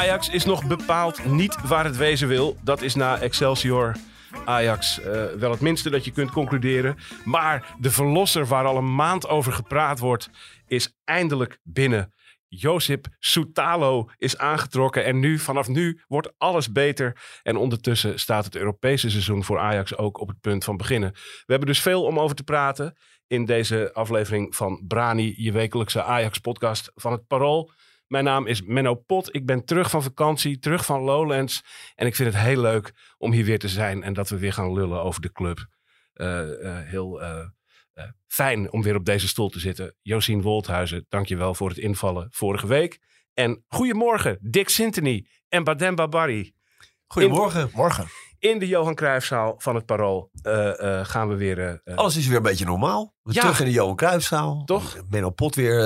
Ajax is nog bepaald niet waar het wezen wil. Dat is na Excelsior Ajax eh, wel het minste dat je kunt concluderen. Maar de verlosser waar al een maand over gepraat wordt, is eindelijk binnen. Josip Soutalo is aangetrokken en nu, vanaf nu wordt alles beter. En ondertussen staat het Europese seizoen voor Ajax ook op het punt van beginnen. We hebben dus veel om over te praten in deze aflevering van Brani, je wekelijkse Ajax-podcast van het Parool. Mijn naam is Menno Pot. Ik ben terug van vakantie, terug van Lowlands. En ik vind het heel leuk om hier weer te zijn en dat we weer gaan lullen over de club. Eh, eh, heel eh, fijn om weer op deze stoel te zitten. Josien Wolthuizen, dankjewel voor het invallen vorige week. En goedemorgen, Dick Sintony en Badem Babari. Goedemorgen. Morgen. In de Johan Cruijffzaal van het Parool gaan we weer... Alles is weer een beetje normaal. We Ja. Terug in de Johan Cruijffzaal. Toch? Menno Pot weer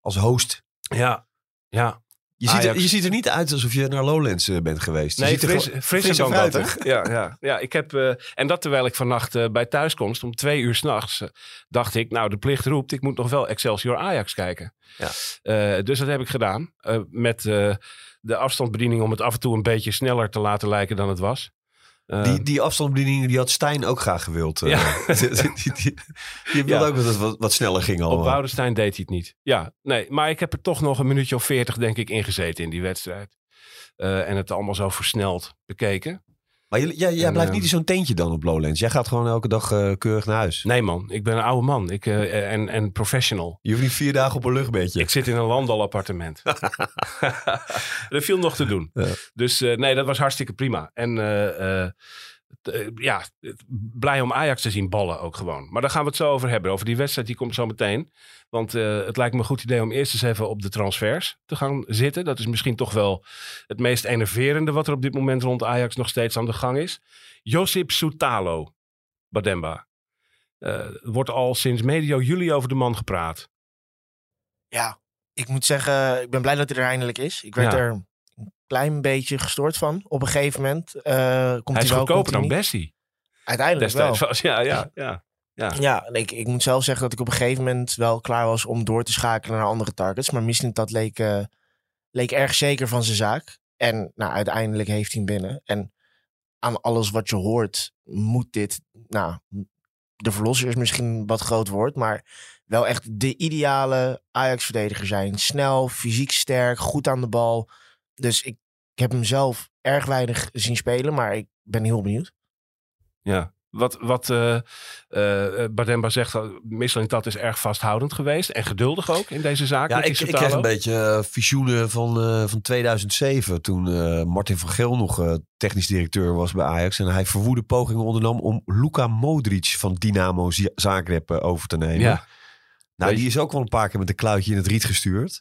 als host. Ja, ja. Je ziet, er, Ajax. je ziet er niet uit alsof je naar Lowlands eh, bent geweest. Je Nee, ziet er fris, gewoon- frisser fris en fruitig. Ja, ja, ja, ik heb, eh, en dat terwijl ik vannacht eh, bij thuiskomst om twee uur s'nachts dacht ik, nou de plicht roept, ik moet nog wel Excelsior Ajax kijken. Ja. Dus dat heb ik gedaan met de afstandsbediening om het af en toe een beetje sneller te laten lijken dan het was. Eh, Die, die afstandsbediening die had Stijn ook graag gewild. eh. Ja. die, die, die, die wilde Ja. ook dat het wat, wat sneller ging op allemaal. Woudenstein deed hij het niet. Ja, nee, maar ik heb er toch nog een minuutje of veertig denk ik ingezeten in die wedstrijd. Eh, en het allemaal zo versneld bekeken. Maar jij, jij, jij En, blijft niet in zo'n tentje dan op Lowlands. Jij gaat gewoon elke dag eh, keurig naar huis. Nee man, ik ben een oude man ik, eh, en, en professional. Je hoeft niet vier dagen op een luchtbedje. Ik zit in een landal-appartement. er viel nog te doen. Ja. Dus eh, nee, dat was hartstikke prima. En ja, het- blij om Ajax te zien ballen ook gewoon. Maar daar gaan we het zo over hebben. Over die wedstrijd, die komt zo meteen. Want eh, het lijkt me een goed idee om eerst eens even op de transfers te gaan zitten. Dat is misschien toch wel het meest enerverende wat er op dit moment rond Ajax nog steeds aan de gang is. Josip Soutalo, Bademba. Eh, wordt al sinds medio juli over de man gepraat. Ja, ik moet zeggen, ik ben blij dat hij er eindelijk is. Ik werd Ja. er klein beetje gestoord van. Op een gegeven moment eh, komt Hij hij is wel, goedkoper dan. Bessie. Uiteindelijk wel. Destijds was. Ja, ja, ja. ja. Ja, ik, ik moet zelf zeggen dat ik op een gegeven moment wel klaar was om door te schakelen naar andere targets. Maar misschien dat leek, eh, leek erg zeker van zijn zaak. En nou, uiteindelijk heeft hij hem binnen. En aan alles wat je hoort, moet dit, nou, de verlosser is misschien een wat groot woord, maar wel echt de ideale Ajax-verdediger zijn. Snel, fysiek sterk, goed aan de bal. Dus ik, ik heb hem zelf erg weinig zien spelen, maar ik ben heel benieuwd. ja. Wat, wat eh eh, Bademba zegt, eh, Michelin dat is erg vasthoudend geweest. En geduldig ook in deze zaak. Ja, ik, ik kreeg een beetje eh, visioenen van, eh, van 2007. Toen eh, Martin van Geel nog eh, technisch directeur was bij Ajax. En hij verwoede pogingen ondernam om Luka Modric van Dynamo Zagreb eh, over te nemen. Ja, nou, die is ook wel een paar keer met een kluitje in het riet gestuurd.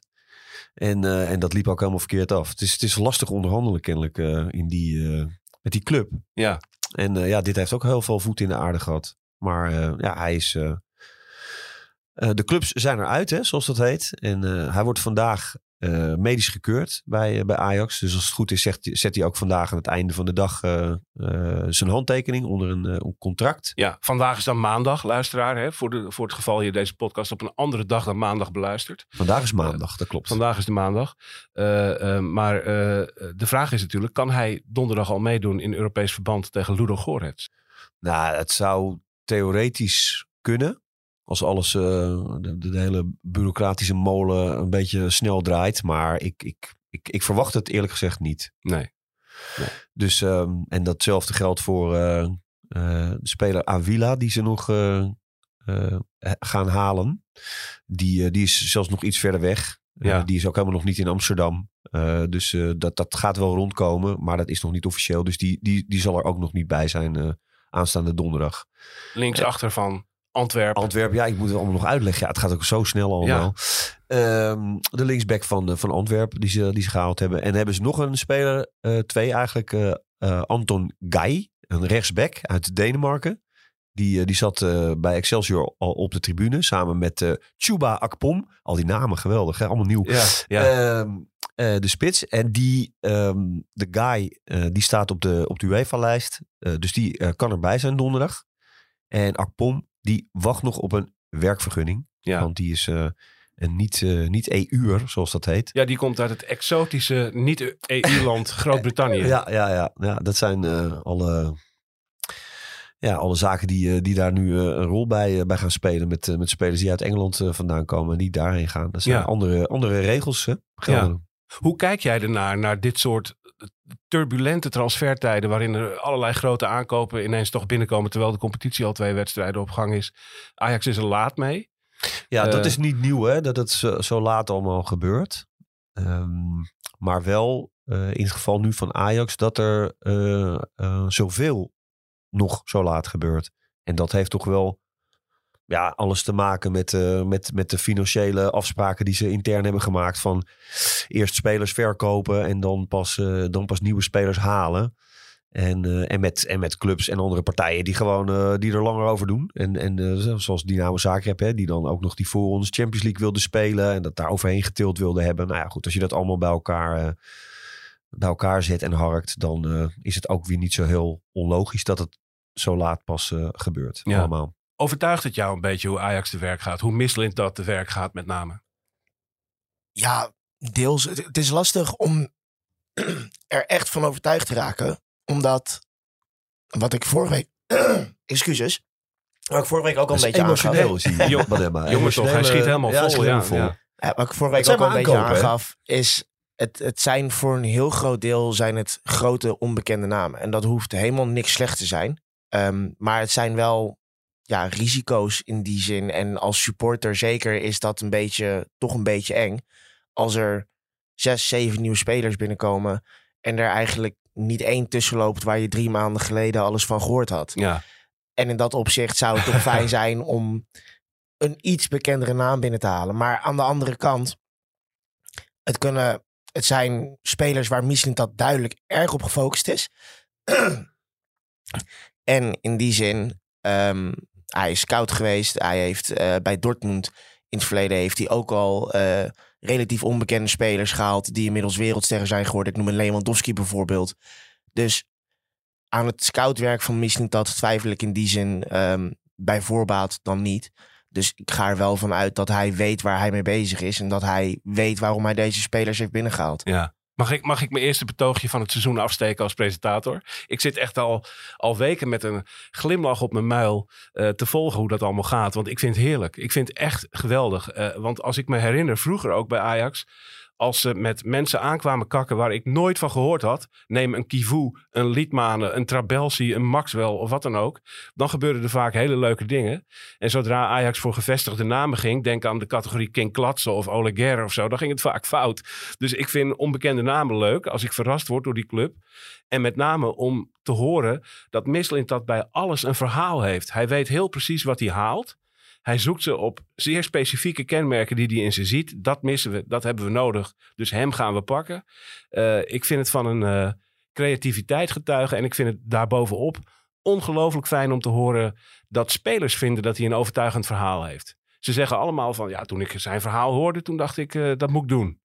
En, eh, en dat liep ook helemaal verkeerd af. Het is, het is lastig onderhandelen kennelijk eh, in die, eh, met die club. ja. En ja, dit heeft ook heel veel voet in de aarde gehad. Maar ja, hij is. de clubs zijn eruit, hè, zoals dat heet. En hij wordt vandaag eh, medisch gekeurd bij, eh, bij Ajax. Dus als het goed is, zegt, zet hij ook vandaag aan het einde van de dag eh, zijn handtekening onder een, contract. ja, vandaag is dan maandag, luisteraar. Hè, voor, de, voor het geval je deze podcast op een andere dag dan maandag beluistert. Vandaag is maandag, dat klopt. Vandaag is de maandag. Maar de vraag is natuurlijk, kan hij donderdag al meedoen in Europees verband tegen Ludo Gorets? Nou, het zou theoretisch kunnen. Als alles, eh, de, de hele bureaucratische molen een beetje snel draait. Maar ik, ik, ik, ik verwacht het eerlijk gezegd niet. Nee. Dus, ehm, en datzelfde geldt voor eh, de speler Avila, die ze nog gaan halen. Die, die is zelfs nog iets verder weg. Ja. die is ook helemaal nog niet in Amsterdam. Dus dat, dat gaat wel rondkomen, maar dat is nog niet officieel. Dus die, die, die zal er ook nog niet bij zijn aanstaande donderdag. Linksachter van Antwerpen. Antwerpen, ja, ik moet het allemaal nog uitleggen. Ja, het gaat ook zo snel allemaal. Ehm, de linksback van, eh, van Antwerpen, die ze, die ze gehaald hebben. En hebben ze nog een speler, eh, twee eigenlijk, eh, Anton Guy, een rechtsback uit Denemarken. Die, die zat bij Excelsior al op de tribune samen met Chuba Akpom. Al die namen geweldig, hè? allemaal nieuw. ja, ja. Ehm, eh, de spits. En die, ehm, de guy, die staat op de, op de UEFA-lijst. Dus die kan erbij zijn donderdag. En Akpom, die wacht nog op een werkvergunning. ja. Want die is eh, een niet, eh, niet EU'er, zoals dat heet. ja, die komt uit het exotische niet-EU-land Groot-Brittannië. Ja, ja, ja, ja. Dat zijn eh, alle, ja, alle zaken die, die daar nu een rol bij, bij gaan spelen. Met, met spelers die uit Engeland vandaan komen en die daarheen gaan. Dat zijn Ja. andere, andere regels. Hè? Hoe kijk jij ernaar, naar dit soort turbulente transfertijden... waarin er allerlei grote aankopen ineens toch binnenkomen... terwijl de competitie al twee wedstrijden op gang is. Ajax is er laat mee. Ja, dat Eh, is niet nieuw hè, dat het zo, zo laat allemaal gebeurt. Ehm, maar wel eh, in het geval nu van Ajax dat er eh, zoveel nog zo laat gebeurt. En dat heeft toch wel ja, alles te maken met, eh, met, met de financiële afspraken die ze intern hebben gemaakt. Van eerst spelers verkopen en dan pas, eh, dan pas nieuwe spelers halen. En, eh, en, met, en met clubs en andere partijen die gewoon die er langer over doen. En, en zoals Dynamo Zagreb, hè, die dan ook nog die voorrondes Champions League wilde spelen. En dat daar overheen getild wilde hebben. Nou ja, goed, als je dat allemaal bij elkaar, bij elkaar zet en harkt, dan is het ook weer niet zo heel onlogisch dat het zo laat pas gebeurt. Ja. Allemaal. Overtuigt het jou een beetje hoe Ajax te werk gaat? Hoe misselend dat te werk gaat met name? Ja, deels. Het, is lastig om er echt van overtuigd te raken. Omdat, wat ik vorige week... excuses. Wat ik vorige week ook al een is beetje aangaf. emotioneel is die Jong- Bademma. jongen toch, hij schiet helemaal ja, hij vol, schiet ja, helemaal vol. ja. Ja, wat ik vorige week Het ook al een beetje aangaf, is het, het zijn voor een heel groot deel zijn het grote onbekende namen. En dat hoeft helemaal niks slecht te zijn. Ehm, maar het zijn wel ja, risico's in die zin. En als supporter zeker is dat een beetje, toch een beetje eng. Als er zes, zeven nieuwe spelers binnenkomen en er eigenlijk niet één tussen loopt waar je drie maanden geleden alles van gehoord had. Ja, En in dat opzicht zou het toch fijn zijn om een iets bekendere naam binnen te halen. Maar aan de andere kant, het, kunnen, het zijn spelers waar misschien dat duidelijk erg op gefocust is. en in die zin, ehm, hij is scout geweest. Hij heeft eh, bij Dortmund in het verleden heeft hij ook al eh, relatief onbekende spelers gehaald die inmiddels wereldsterren zijn geworden. Ik noem een Lewandowski bijvoorbeeld. Dus aan het scoutwerk van Mislintat twijfel ik in die zin ehm, bij voorbaat dan niet. Dus ik ga er wel van uit dat hij weet waar hij mee bezig is. En dat hij weet waarom hij deze spelers heeft binnengehaald. ja. Mag ik, mag ik mijn eerste betoogje van het seizoen afsteken als presentator? Ik zit echt al, al weken met een glimlach op mijn muil eh, te volgen hoe dat allemaal gaat. Want ik vind het heerlijk. Ik vind het echt geweldig. Eh, want als ik me herinner, vroeger ook bij Ajax... als ze met mensen aankwamen kakken waar ik nooit van gehoord had... neem een Kivu, een Liedmanen, een Trabelsi, een Maxwell of wat dan ook... dan gebeurden er vaak hele leuke dingen. En zodra Ajax voor gevestigde namen ging... denk aan de categorie King Klatsen of Ole Guerre of zo... dan ging het vaak fout. Dus ik vind onbekende namen leuk als ik verrast word door die club. En met name om te horen dat Misselint dat bij alles een verhaal heeft. Hij weet heel precies wat hij haalt. Hij zoekt ze op zeer specifieke kenmerken die hij in ze ziet. Dat missen we, dat hebben we nodig. Dus hem gaan we pakken. Eh, ik vind het van een eh, creativiteit getuigen. En ik vind het daarbovenop ongelooflijk fijn om te horen dat spelers vinden dat hij een overtuigend verhaal heeft. Ze zeggen allemaal van, ja, toen ik zijn verhaal hoorde, toen dacht ik, eh, dat moet ik doen.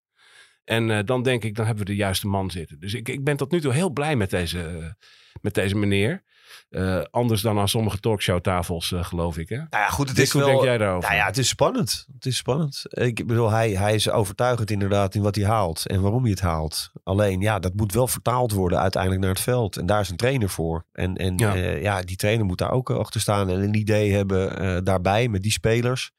En dan denk ik, dan hebben we de juiste man zitten. Dus ik, ik ben tot nu toe heel blij met deze, met deze meneer. Eh, anders dan aan sommige talkshowtafels, eh, geloof ik. Hè? Nou ja, goed, het Dick, is hoe wel... denk jij daarover? Nou ja, het is spannend. Het is spannend. Ik bedoel, hij, hij is overtuigend inderdaad in wat hij haalt en waarom hij het haalt. Alleen, ja, dat moet wel vertaald worden uiteindelijk naar het veld. En daar is een trainer voor. En, en Ja. ja. ja, die trainer moet daar ook eh, achter staan en een idee hebben eh, daarbij met die spelers.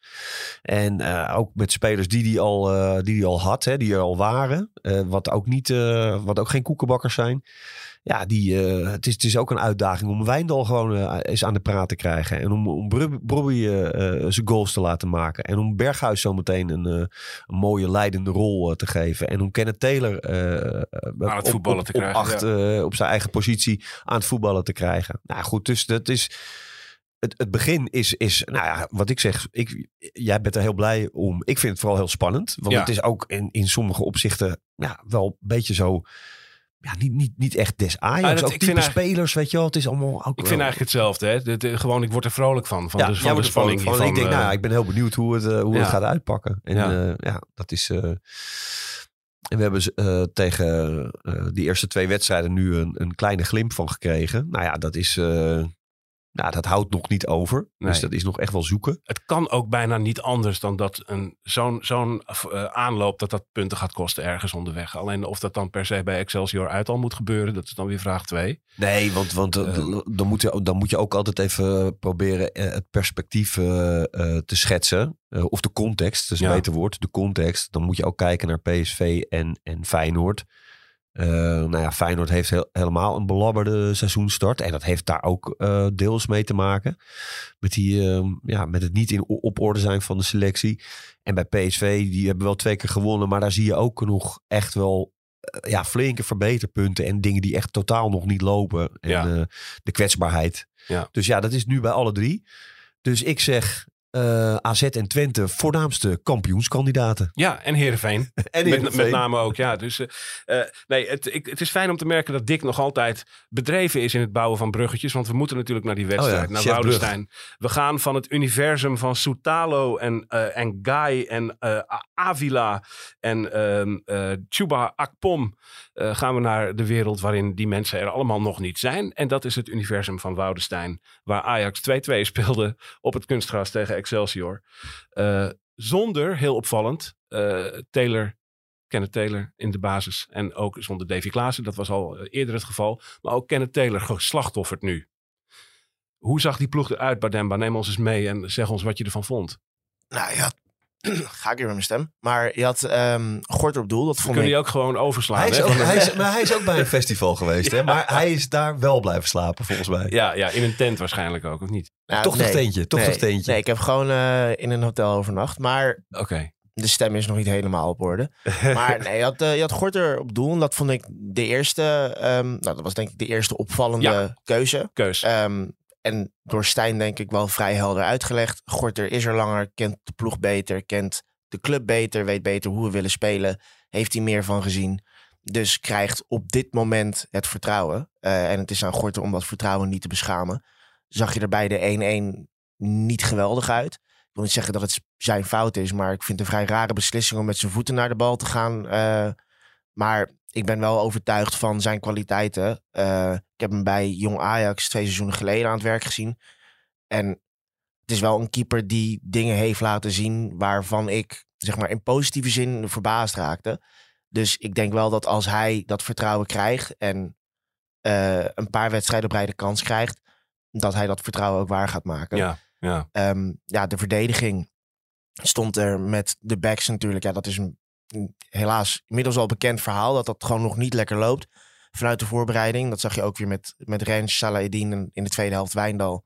En eh, ook met spelers die die al, eh, die die al had, hè, die er al waren. Eh, wat, ook niet, eh, wat ook geen koekenbakkers zijn. Ja, die, eh, het, is, het is ook een uitdaging om Wijndal gewoon eh, eens aan de praat te krijgen. En om, om Brobby eh, zijn goals te laten maken. En om Berghuis zometeen een, een mooie leidende rol te geven. En om Kenneth Taylor Aan het op- voetballen op, te op krijgen, acht, op zijn eigen positie aan het voetballen te krijgen. Nou goed, dus dat is... Het, het begin is, is, nou ja, wat ik zeg, ik, jij bent er heel blij om. Ik vind het vooral heel spannend. Want Ja. het is ook in, in sommige opzichten ja, wel een beetje zo ja, niet, niet, niet echt des Ajax. Ah, dat- ook ik type spelers, weet je wel. Het is allemaal ook Ik wel- vind eigenlijk hetzelfde. Hè? De, de- gewoon, ik word er vrolijk van. Van ja, de, van de spanning van. ik denk, eh, nou, ik ben heel benieuwd hoe het, eh, hoe Ja. het gaat uitpakken. En Ja. ja, ja dat is... eh, en we hebben eh, tegen eh, die eerste twee wedstrijden nu een, een kleine glimp van gekregen. Nou ja, dat is... nou, dat houdt nog niet over. Dus dat is nog echt wel zoeken. het kan ook bijna niet anders dan dat een, zo'n, zo'n eh, aanloop dat dat punten gaat kosten ergens onderweg. Alleen of dat dan per se bij Excelsior uit al moet gebeuren, dat is dan weer vraag 2. Nee, want, want eh, Eh. dan, moet je, dan moet je ook altijd even proberen het perspectief te schetsen. Of de context, een Ja. beter woord. De context. Dan moet je ook kijken naar PSV en, en Feyenoord. Eh, nou ja, Feyenoord heeft heel- helemaal een belabberde seizoenstart. En dat heeft daar ook eh, deels mee te maken. Met, die, eh, ja, met het niet in op orde zijn van de selectie. En bij PSV, die hebben wel twee keer gewonnen. Maar daar zie je ook nog echt wel eh, ja, flinke verbeterpunten. En dingen die echt totaal nog niet lopen. En Ja. de kwetsbaarheid. Ja. Dus ja, dat is nu bij alle drie. Dus ik zeg eh, AZ en Twente voornaamste kampioenskandidaten. Ja, en Heerenveen. En Met, met name ook, ja. Dus, eh, eh, nee, het, ik, het is fijn om te merken dat Dick nog altijd bedreven is in het bouwen van bruggetjes. Want we moeten natuurlijk naar die wedstrijd, Oh ja, naar Woudenstein. We gaan van het universum van Soutalo en, en Guy en Avila en ehm eh, Chuba Akpom. gaan we naar de wereld waarin die mensen er allemaal nog niet zijn. En dat is het universum van Woudenstein. Waar Ajax 2-2 speelde op het kunstgras tegen Excelsior. Eh, zonder, heel opvallend, eh, Taylor Kenneth Taylor in de basis. En ook zonder Davy Klaassen, dat was al eh, eerder het geval. Maar ook Kenneth Taylor geslachtofferd nu. Hoe zag die ploeg eruit, Bademba? Neem ons eens mee en zeg ons wat je ervan vond. Nou ja, ga ik weer met mijn stem. Maar je had ehm Gorter op doel. Dat We vond kunnen ik... die ook gewoon overslaan. Hij is, hè? ook, hij, is, maar hij is ook bij een festival geweest, hè? maar hij is daar wel blijven slapen volgens mij. ja, ja, in een tent waarschijnlijk ook, of niet? Nou, toch nee. nog teentje, toch nee, nog teentje. Nee, ik heb gewoon eh, in een hotel overnacht. Maar Oké. de stem is nog niet helemaal op orde. Maar nee, je had, eh, je had Gorter op doel. En dat vond ik de eerste... ehm, nou, dat was denk ik de eerste opvallende Ja. keuze. Keus. Ehm, en door Stijn denk ik wel vrij helder uitgelegd. Gorter is er langer, kent de ploeg beter, kent de club beter, weet beter hoe we willen spelen. Heeft hij meer van gezien. Dus krijgt op dit moment het vertrouwen. Eh, en het is aan Gorter om dat vertrouwen niet te beschamen. Zag je er bij de 1-1 niet geweldig uit. Ik wil niet zeggen dat het zijn fout is, maar ik vind het een vrij rare beslissing om met zijn voeten naar de bal te gaan. Eh, maar ik ben wel overtuigd van zijn kwaliteiten. Eh, ik heb hem bij Jong Ajax twee seizoenen geleden aan het werk gezien. En het is wel een keeper die dingen heeft laten zien waarvan ik zeg maar in positieve zin verbaasd raakte. Dus ik denk wel dat als hij dat vertrouwen krijgt en eh, een paar wedstrijden op rij de kans krijgt, dat hij dat vertrouwen ook waar gaat maken. Ja, ja. Ehm, ja, de verdediging stond er met de backs natuurlijk. Ja, dat is een helaas inmiddels al bekend verhaal. Dat dat gewoon nog niet lekker loopt vanuit de voorbereiding. Dat zag je ook weer met, met Rens, en in de tweede helft Wijndal.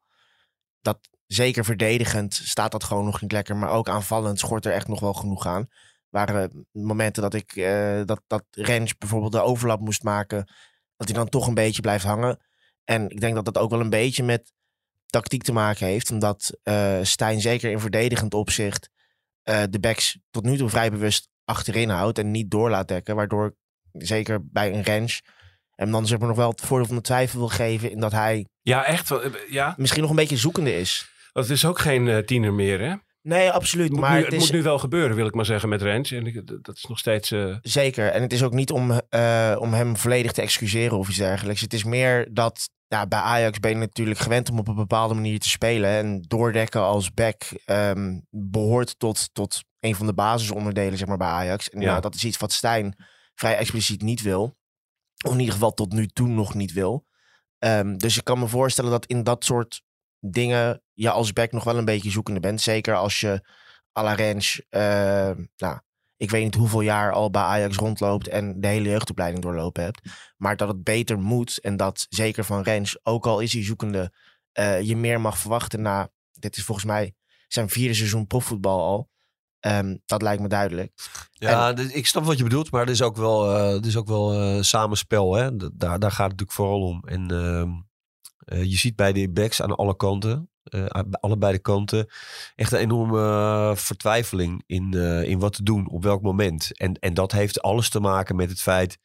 Dat zeker verdedigend staat dat gewoon nog niet lekker. Maar ook aanvallend schort er echt nog wel genoeg aan. Waren momenten dat ik eh, dat, dat Rens bijvoorbeeld de overlap moest maken. Dat hij dan toch een beetje blijft hangen. En ik denk dat dat ook wel een beetje met tactiek te maken heeft. Omdat eh Stijn zeker in verdedigend opzicht eh, de backs tot nu toe vrij bewust achterin houdt. En niet door laat dekken. Waardoor zeker bij een Rens hem dan zeg maar nog wel het voordeel van de twijfel wil geven. In dat hij ja, echt. wel, eh, Ja, misschien nog een beetje zoekende is. het is ook geen eh, tiener meer, hè? Nee, absoluut. Het moet, maar nu, het het is moet nu wel gebeuren, wil ik maar zeggen, met Rens. En ik- dat is nog steeds... eh, zeker. En het is ook niet om, om hem volledig te excuseren of iets dergelijks. Het is meer dat ja, bij Ajax ben je natuurlijk gewend om op een bepaalde manier te spelen. En doordekken als back ehm, behoort tot, tot een van de basisonderdelen zeg maar, bij Ajax. En Ja. ja. dat is iets wat Stijn vrij expliciet niet wil. Of in ieder geval tot nu toe nog niet wil. Ehm, dus ik kan me voorstellen dat in dat soort dingen je als back nog wel een beetje zoekende bent. Zeker als je à la Rens, eh, nou, ik weet niet hoeveel jaar al bij Ajax rondloopt en de hele jeugdopleiding doorlopen hebt. Maar dat het beter moet en dat zeker van Rens, ook al is hij zoekende, eh, je meer mag verwachten na, dit is volgens mij zijn vierde seizoen profvoetbal al. Ehm, dat lijkt me duidelijk. Ja, ik snap wat je bedoelt, maar er is ook wel, eh, er is ook wel eh, samenspel. Hè? Daar, daar gaat het natuurlijk vooral om. En ehm, eh, je ziet bij de backs aan alle kanten, eh, aan allebei de kanten, echt een enorme eh, vertwijfeling in, eh, in wat te doen, op welk moment. En, en dat heeft alles te maken met het feit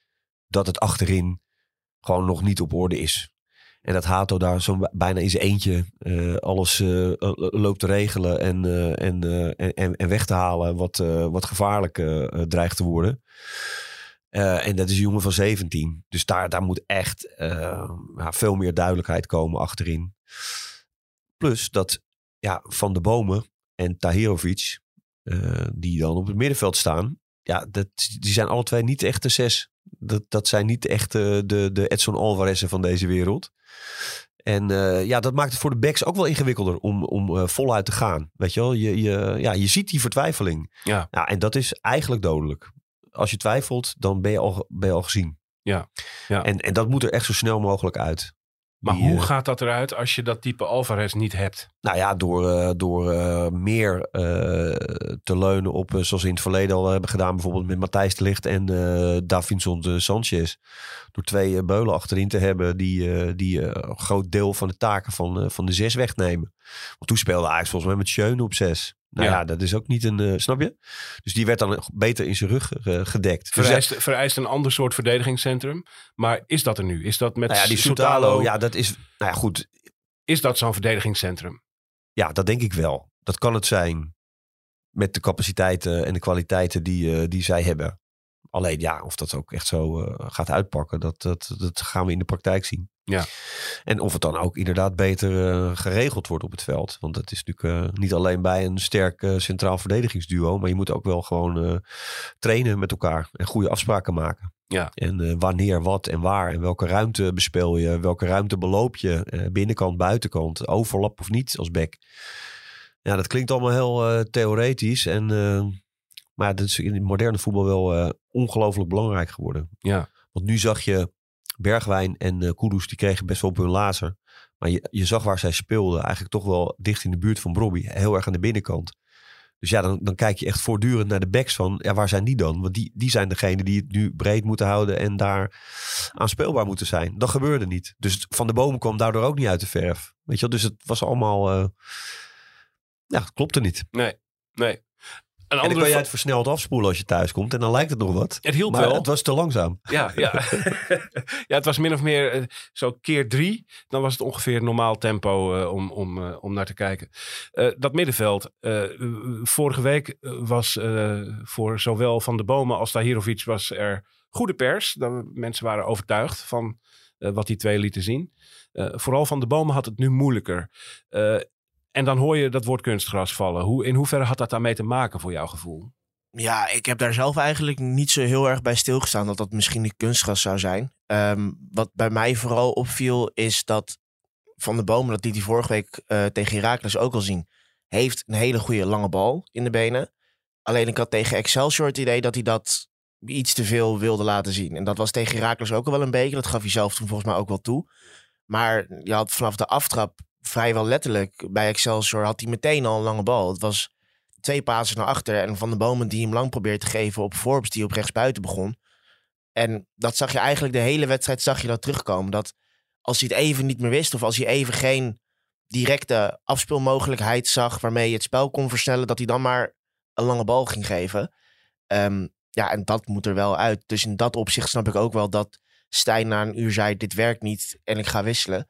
dat het achterin gewoon nog niet op orde is. En dat Hato daar zo bijna in zijn eentje alles loopt te regelen en, en, en, en, weg te halen wat, wat gevaarlijk dreigt te worden. En dat is een jongen van 17. Dus daar, daar moet echt veel meer duidelijkheid komen achterin. Plus dat ja, Van de Bomen en Tahirovic, eh, die dan op het middenveld staan. Ja, dat, die zijn alle twee niet echt de zes. Dat, dat zijn niet echt eh, de, de Edson Alvarez'en van deze wereld. En eh, ja, dat maakt het voor de backs ook wel ingewikkelder om, om eh, voluit te gaan. Weet je wel, je, je, ja, je ziet die vertwijfeling. Ja. ja. En dat is eigenlijk dodelijk. Als je twijfelt, dan ben je al, ben je al gezien. Ja, ja. En, en dat moet er echt zo snel mogelijk uit. Maar Die, hoe eh, gaat dat eruit als je dat type Alvarez niet hebt? Nou ja, door, eh, door eh, meer te leunen op, zoals we in het verleden al hebben gedaan, bijvoorbeeld met Matthijs de Ligt en Davinson de Sanchez. Door twee beulen achterin te hebben die, die een groot deel van de taken van, van de zes wegnemen. Want toen speelde Ajax volgens mij met Schöne op zes. Nou Ja. ja, dat is ook niet een, eh, snap je? Dus die werd dan beter in zijn rug eh, gedekt. Dus, Vereist, vereist een ander soort verdedigingscentrum. Maar is dat er nu? Is dat met nou ja, die Soutalo, ja, dat is, nou ja, goed, Is dat zo'n verdedigingscentrum? Ja, dat denk ik wel. Dat kan het zijn met de capaciteiten en de kwaliteiten die, eh, die zij hebben. Alleen ja, of dat ook echt zo gaat uitpakken, dat, dat, dat gaan we in de praktijk zien. Ja. En of het dan ook inderdaad beter eh, geregeld wordt op het veld. Want dat is natuurlijk eh, niet alleen bij een sterk eh, centraal verdedigingsduo. Maar je moet ook wel gewoon trainen met elkaar en goede afspraken maken. Ja. En wanneer, wat en waar. En welke ruimte bespeel je, welke ruimte beloop je. binnenkant, buitenkant, overlap of niet als back. Ja, dat klinkt allemaal heel theoretisch. En, maar dat is in het moderne voetbal wel ongelooflijk belangrijk geworden. Ja. Want nu zag je Bergwijn en eh Kudus, die kregen best wel op hun lazer. Maar je, je zag waar zij speelden, eigenlijk toch wel dicht in de buurt van Brobby. Heel erg aan de binnenkant. Dus ja, dan, dan kijk je echt voortdurend naar de backs van, ja, waar zijn die dan? Want die, die zijn degene die het nu breed moeten houden en daar aanspeelbaar moeten zijn. Dat gebeurde niet. Dus Van de Bomen kwam daardoor ook niet uit de verf. Weet je wel, dus het was allemaal, eh, ja, het klopte niet. Nee, nee. Een En dan kan jij het versneld afspoelen als je thuis komt en dan lijkt het nog wat. Het hielp maar wel. het was te langzaam. Ja, ja. ja, het was min of meer eh, zo keer drie. Dan was het ongeveer normaal tempo eh, om, om, eh, om naar te kijken. Dat middenveld. vorige week was voor zowel Van de Bomen als Tahirovic was er goede pers. Dan, mensen waren overtuigd van wat die twee lieten zien. Vooral Van de Bomen had het nu moeilijker. En dan hoor je dat woord kunstgras vallen. Hoe, in hoeverre had dat daarmee te maken voor jouw gevoel? Ja, ik heb daar zelf eigenlijk niet zo heel erg bij stilgestaan dat dat misschien niet kunstgras zou zijn. Ehm, wat bij mij vooral opviel is dat Van de Bomen, dat liet hij vorige week eh, tegen Heracles ook al zien, heeft een hele goede lange bal in de benen. Alleen ik had tegen Excelsior het idee dat hij dat iets te veel wilde laten zien. En dat was tegen Heracles ook al wel een beetje. Dat gaf hij zelf toen volgens mij ook wel toe. Maar je had vanaf de aftrap vrijwel letterlijk bij Excelsior had hij meteen al een lange bal. Het was twee pasen naar achter. En Van de Bomen die hem lang probeert te geven op Forbes die op rechtsbuiten begon. En dat zag je eigenlijk de hele wedstrijd zag je dat terugkomen. Dat als hij het even niet meer wist of als hij even geen directe afspeelmogelijkheid zag waarmee je het spel kon versnellen, dat hij dan maar een lange bal ging geven. Ehm, ja, en dat moet er wel uit. Dus in dat opzicht snap ik ook wel dat Stijn na een uur zei: Dit werkt niet en ik ga wisselen.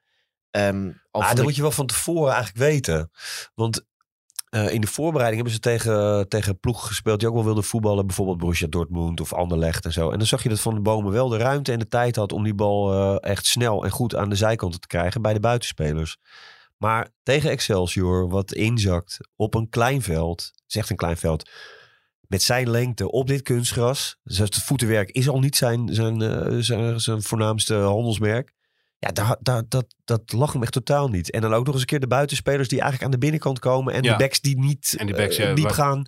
Vond dat ik- moet je wel van tevoren eigenlijk weten. Want eh, in de voorbereiding hebben ze tegen, tegen ploegen gespeeld die ook wel wilden voetballen. Bijvoorbeeld Borussia Dortmund of Anderlecht en zo. En dan zag je dat Van de Bomen wel de ruimte en de tijd had om die bal eh, echt snel en goed aan de zijkanten te krijgen bij de buitenspelers. Maar tegen Excelsior, wat inzakt op een klein veld, echt een klein veld, met zijn lengte op dit kunstgras. Dus het voetenwerk is al niet zijn, zijn, eh, zijn, zijn voornaamste handelsmerk. Ja, daar, daar, dat, dat lag hem echt totaal niet. En dan ook nog eens een keer de buitenspelers die eigenlijk aan de binnenkant komen. En Ja. de backs die niet En die backs, eh, diep waar- gaan.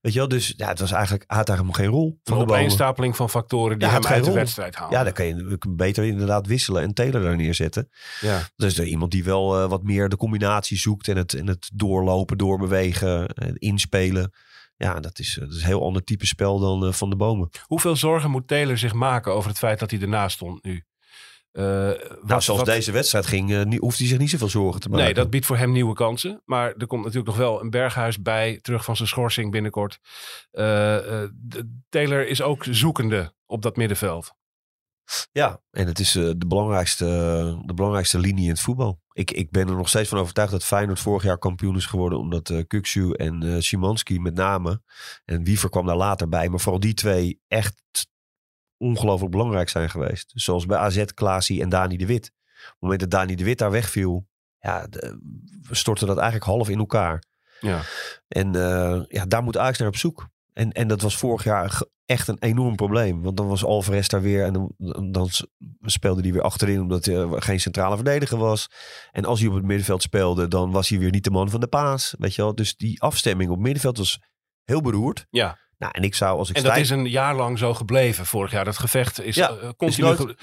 Weet je wel, dus ja, het was eigenlijk, had helemaal geen rol. Een Van de bomen. opeenstapeling van factoren die Ja, hem uit de wedstrijd halen. Ja, dan kan je beter inderdaad wisselen en Taylor daar neerzetten. Ja. Dus er iemand die wel eh, wat meer de combinatie zoekt en het, en het doorlopen, doorbewegen, en inspelen. Ja, dat is, eh, dat is een heel ander type spel dan eh, Van de Bomen. Hoeveel zorgen moet Taylor zich maken over het feit dat hij ernaast stond nu? Eh, Nou, zoals wat- deze wedstrijd ging, eh, hoeft hij zich niet zoveel zorgen te maken. Nee, dat biedt voor hem nieuwe kansen. Maar er komt natuurlijk nog wel een berghuis bij, terug van zijn schorsing binnenkort. Eh, Taylor is ook zoekende op dat middenveld. Ja, en het is de, belangrijkste, de belangrijkste linie in het voetbal. Ik, ik ben er nog steeds van overtuigd dat Feyenoord vorig jaar kampioen is geworden. Omdat Kuksu en eh Szymanski met name. En Wiever kwam daar later bij. Maar vooral die twee echt ongelooflijk belangrijk zijn geweest. Dus zoals bij AZ, Klaasie en Dani de Wit. Op het moment dat Dani de Wit daar wegviel. Ja, de, stortten dat eigenlijk half in elkaar. Ja. En eh, ja, daar moet Ajax naar op zoek. En, en dat was vorig jaar echt een enorm probleem. Want dan was Alvarez daar weer en dan, dan speelde hij weer achterin omdat er geen centrale verdediger was. En als hij op het middenveld speelde, dan was hij weer niet de man van de paas. Weet je wel? Dus die afstemming op het middenveld was heel beroerd. ja. Nou, en ik zou als ik En dat is een jaar lang zo gebleven vorig jaar. Dat gevecht is Ja, eh, continu... nooit- ge-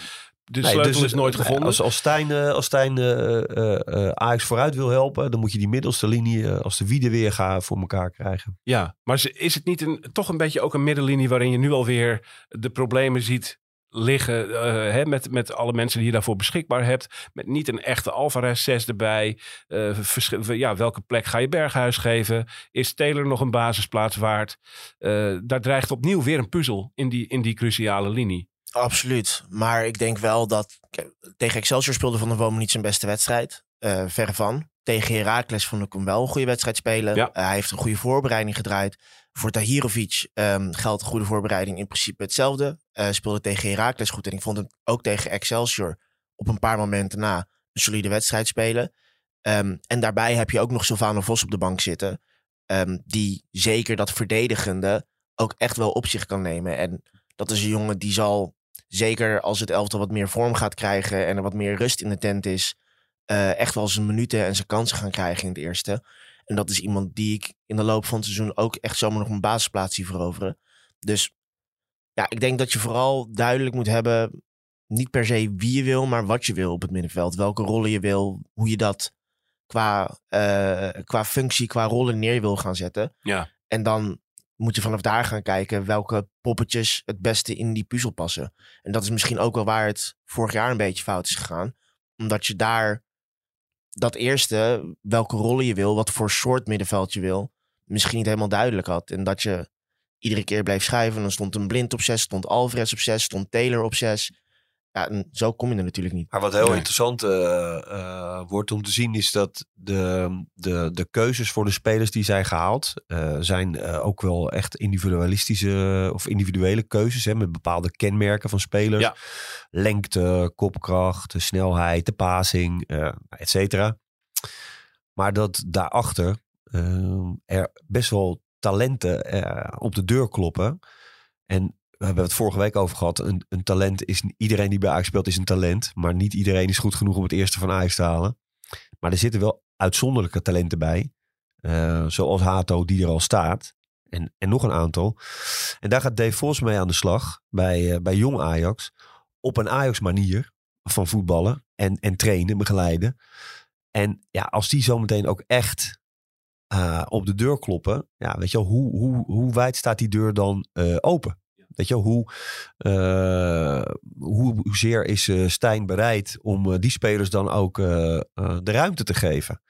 de Nee, sleutel dus, is nooit gevonden. Als, als Stijn, eh, als Stijn eh, Ajax vooruit wil helpen, dan moet je die middelste linie als de wiede weer gaan voor elkaar krijgen. Ja, maar is het niet een, toch een beetje ook een middenlinie waarin je nu alweer de problemen ziet liggen eh, hè, met, met alle mensen die je daarvoor beschikbaar hebt. Met niet een echte Alvarez 6 erbij. Eh, ja, welke plek ga je Berghuis geven? Is Taylor nog een basisplaats waard? Eh, daar dreigt opnieuw weer een puzzel in die, in die cruciale linie. Absoluut. Maar ik denk wel dat... Tegen Excelsior speelde Van der Bomen niet zijn beste wedstrijd. Verre van. Tegen Heracles vond ik hem wel een goede wedstrijd spelen. Ja. Eh, hij heeft een goede voorbereiding gedraaid. Voor Tahirovic ehm, geldt een goede voorbereiding in principe hetzelfde. Eh speelde tegen Heracles goed. En ik vond hem ook tegen Excelsior op een paar momenten na een solide wedstrijd spelen. Ehm, en daarbij heb je ook nog Sylvano Vos op de bank zitten. ehm, die zeker dat verdedigende ook echt wel op zich kan nemen. En dat is een jongen die zal zeker als het elftal wat meer vorm gaat krijgen en er wat meer rust in de tent is, eh, echt wel zijn minuten en zijn kansen gaan krijgen in het eerste. En dat is iemand die ik in de loop van het seizoen ook echt zomaar nog een basisplaats zie veroveren. Dus ja, ik denk dat je vooral duidelijk moet hebben, niet per se wie je wil, maar wat je wil op het middenveld. Welke rollen je wil, hoe je dat qua, eh, qua functie, qua rollen neer wil gaan zetten. Ja. En dan moet je vanaf daar gaan kijken welke poppetjes het beste in die puzzel passen. En dat is misschien ook wel waar het vorig jaar een beetje fout is gegaan. Omdat je daar dat eerste, welke rollen je wil, wat voor soort middenveld je wil, misschien niet helemaal duidelijk had. En dat je iedere keer bleef schuiven. Dan stond een blind op zes, stond Alvarez op zes, stond Taylor op zes. Ja, en zo kom je er natuurlijk niet. Maar wat heel Nee. interessant eh, eh, wordt om te zien is dat de, de, de keuzes voor de spelers die zijn gehaald eh, zijn eh, ook wel echt individualistische of individuele keuzes hè, met bepaalde kenmerken van spelers. Ja. Lengte, kopkracht, de snelheid, de passing, eh et cetera. Maar dat daarachter er best wel talenten eh, op de deur kloppen. En we hebben het vorige week over gehad. Een, een talent is iedereen die bij Ajax speelt is een talent. Maar niet iedereen is goed genoeg om het eerste van Ajax te halen. Maar er zitten wel uitzonderlijke talenten bij. eh, zoals Hato die er al staat. En, en nog een aantal. En daar gaat Dave Vos mee aan de slag. Bij, eh, bij jong Ajax. Op een Ajax manier van voetballen. En, en trainen, begeleiden. En ja, als die zometeen ook echt eh, op de deur kloppen. Ja, weet je wel, hoe, hoe, hoe wijd staat die deur dan open? Weet je hoe, eh, hoe, hoezeer is eh, Stijn bereid om eh, die spelers dan ook de ruimte te geven?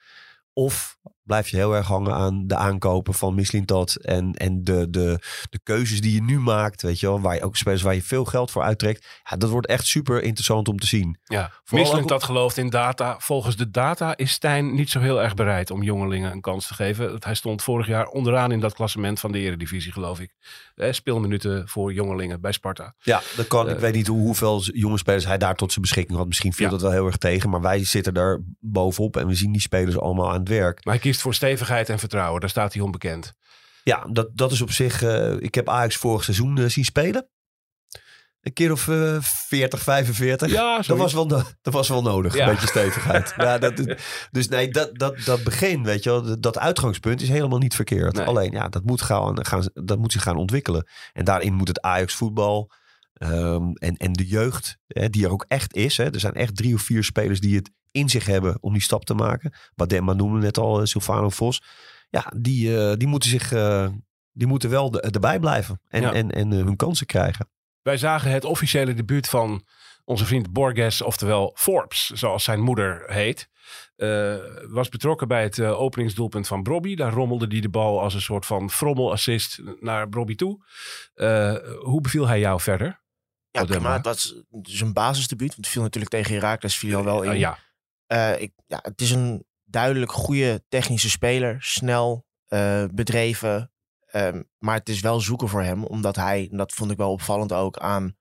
Of blijf je heel erg hangen aan de aankopen van Mislintat. En, en de, de, de keuzes die je nu maakt. Weet je wel, waar je ook spelers waar je veel geld voor uittrekt. Ja, dat wordt echt super interessant om te zien. Ja, Vooral Michelin dat gelooft in data. Volgens de data is Stijn niet zo heel erg bereid om jongelingen een kans te geven. Hij stond vorig jaar onderaan in dat klassement van de Eredivisie, geloof ik. Eh, speelminuten voor jongelingen bij Sparta. Ja, dat kan. Eh, ik weet niet hoe, hoeveel jonge spelers hij daar tot zijn beschikking had. Misschien viel Ja. dat wel heel erg tegen. Maar wij zitten daar bovenop en we zien die spelers allemaal aan het werk. Maar hij kiest voor stevigheid en vertrouwen. Daar staat hij onbekend. Ja, dat, dat is op zich. eh, ik heb Ajax vorig seizoen eh, zien spelen. Een keer of eh 40, 45. Ja, dat, was wel, dat was wel nodig. Ja. Een beetje stevigheid. ja, dat, dus nee, dat, dat, dat begin, weet je wel, dat- uitgangspunt is helemaal niet verkeerd. Nee. Alleen, ja, dat moet, gaan, gaan, dat moet zich gaan ontwikkelen. En daarin moet het Ajax voetbal ehm, en, en de jeugd, hè, die er ook echt is. Hè. Er zijn echt drie of vier spelers die het in zich hebben om die stap te maken. Wat Demma noemde net al, eh, Silvano Vos. Ja, die, eh, die moeten zich... eh, die moeten wel de- erbij blijven en, Ja. en, en hun kansen krijgen. Wij zagen het officiële debuut van onze vriend Borges, oftewel Forbes, zoals zijn moeder heet. Eh, was betrokken bij het openingsdoelpunt van Brobby. Daar rommelde hij de bal als een soort van frommelassist naar Brobby toe. Eh, hoe beviel hij jou verder? Ja. Dat is zijn basisdebuut. Want het viel natuurlijk tegen Herakles viel al wel in. Ja, Eh, ik, ja, het is een duidelijk goede technische speler. Snel, eh, bedreven. Ehm, maar het is wel zoeken voor hem. Omdat hij, en dat vond ik wel opvallend ook aan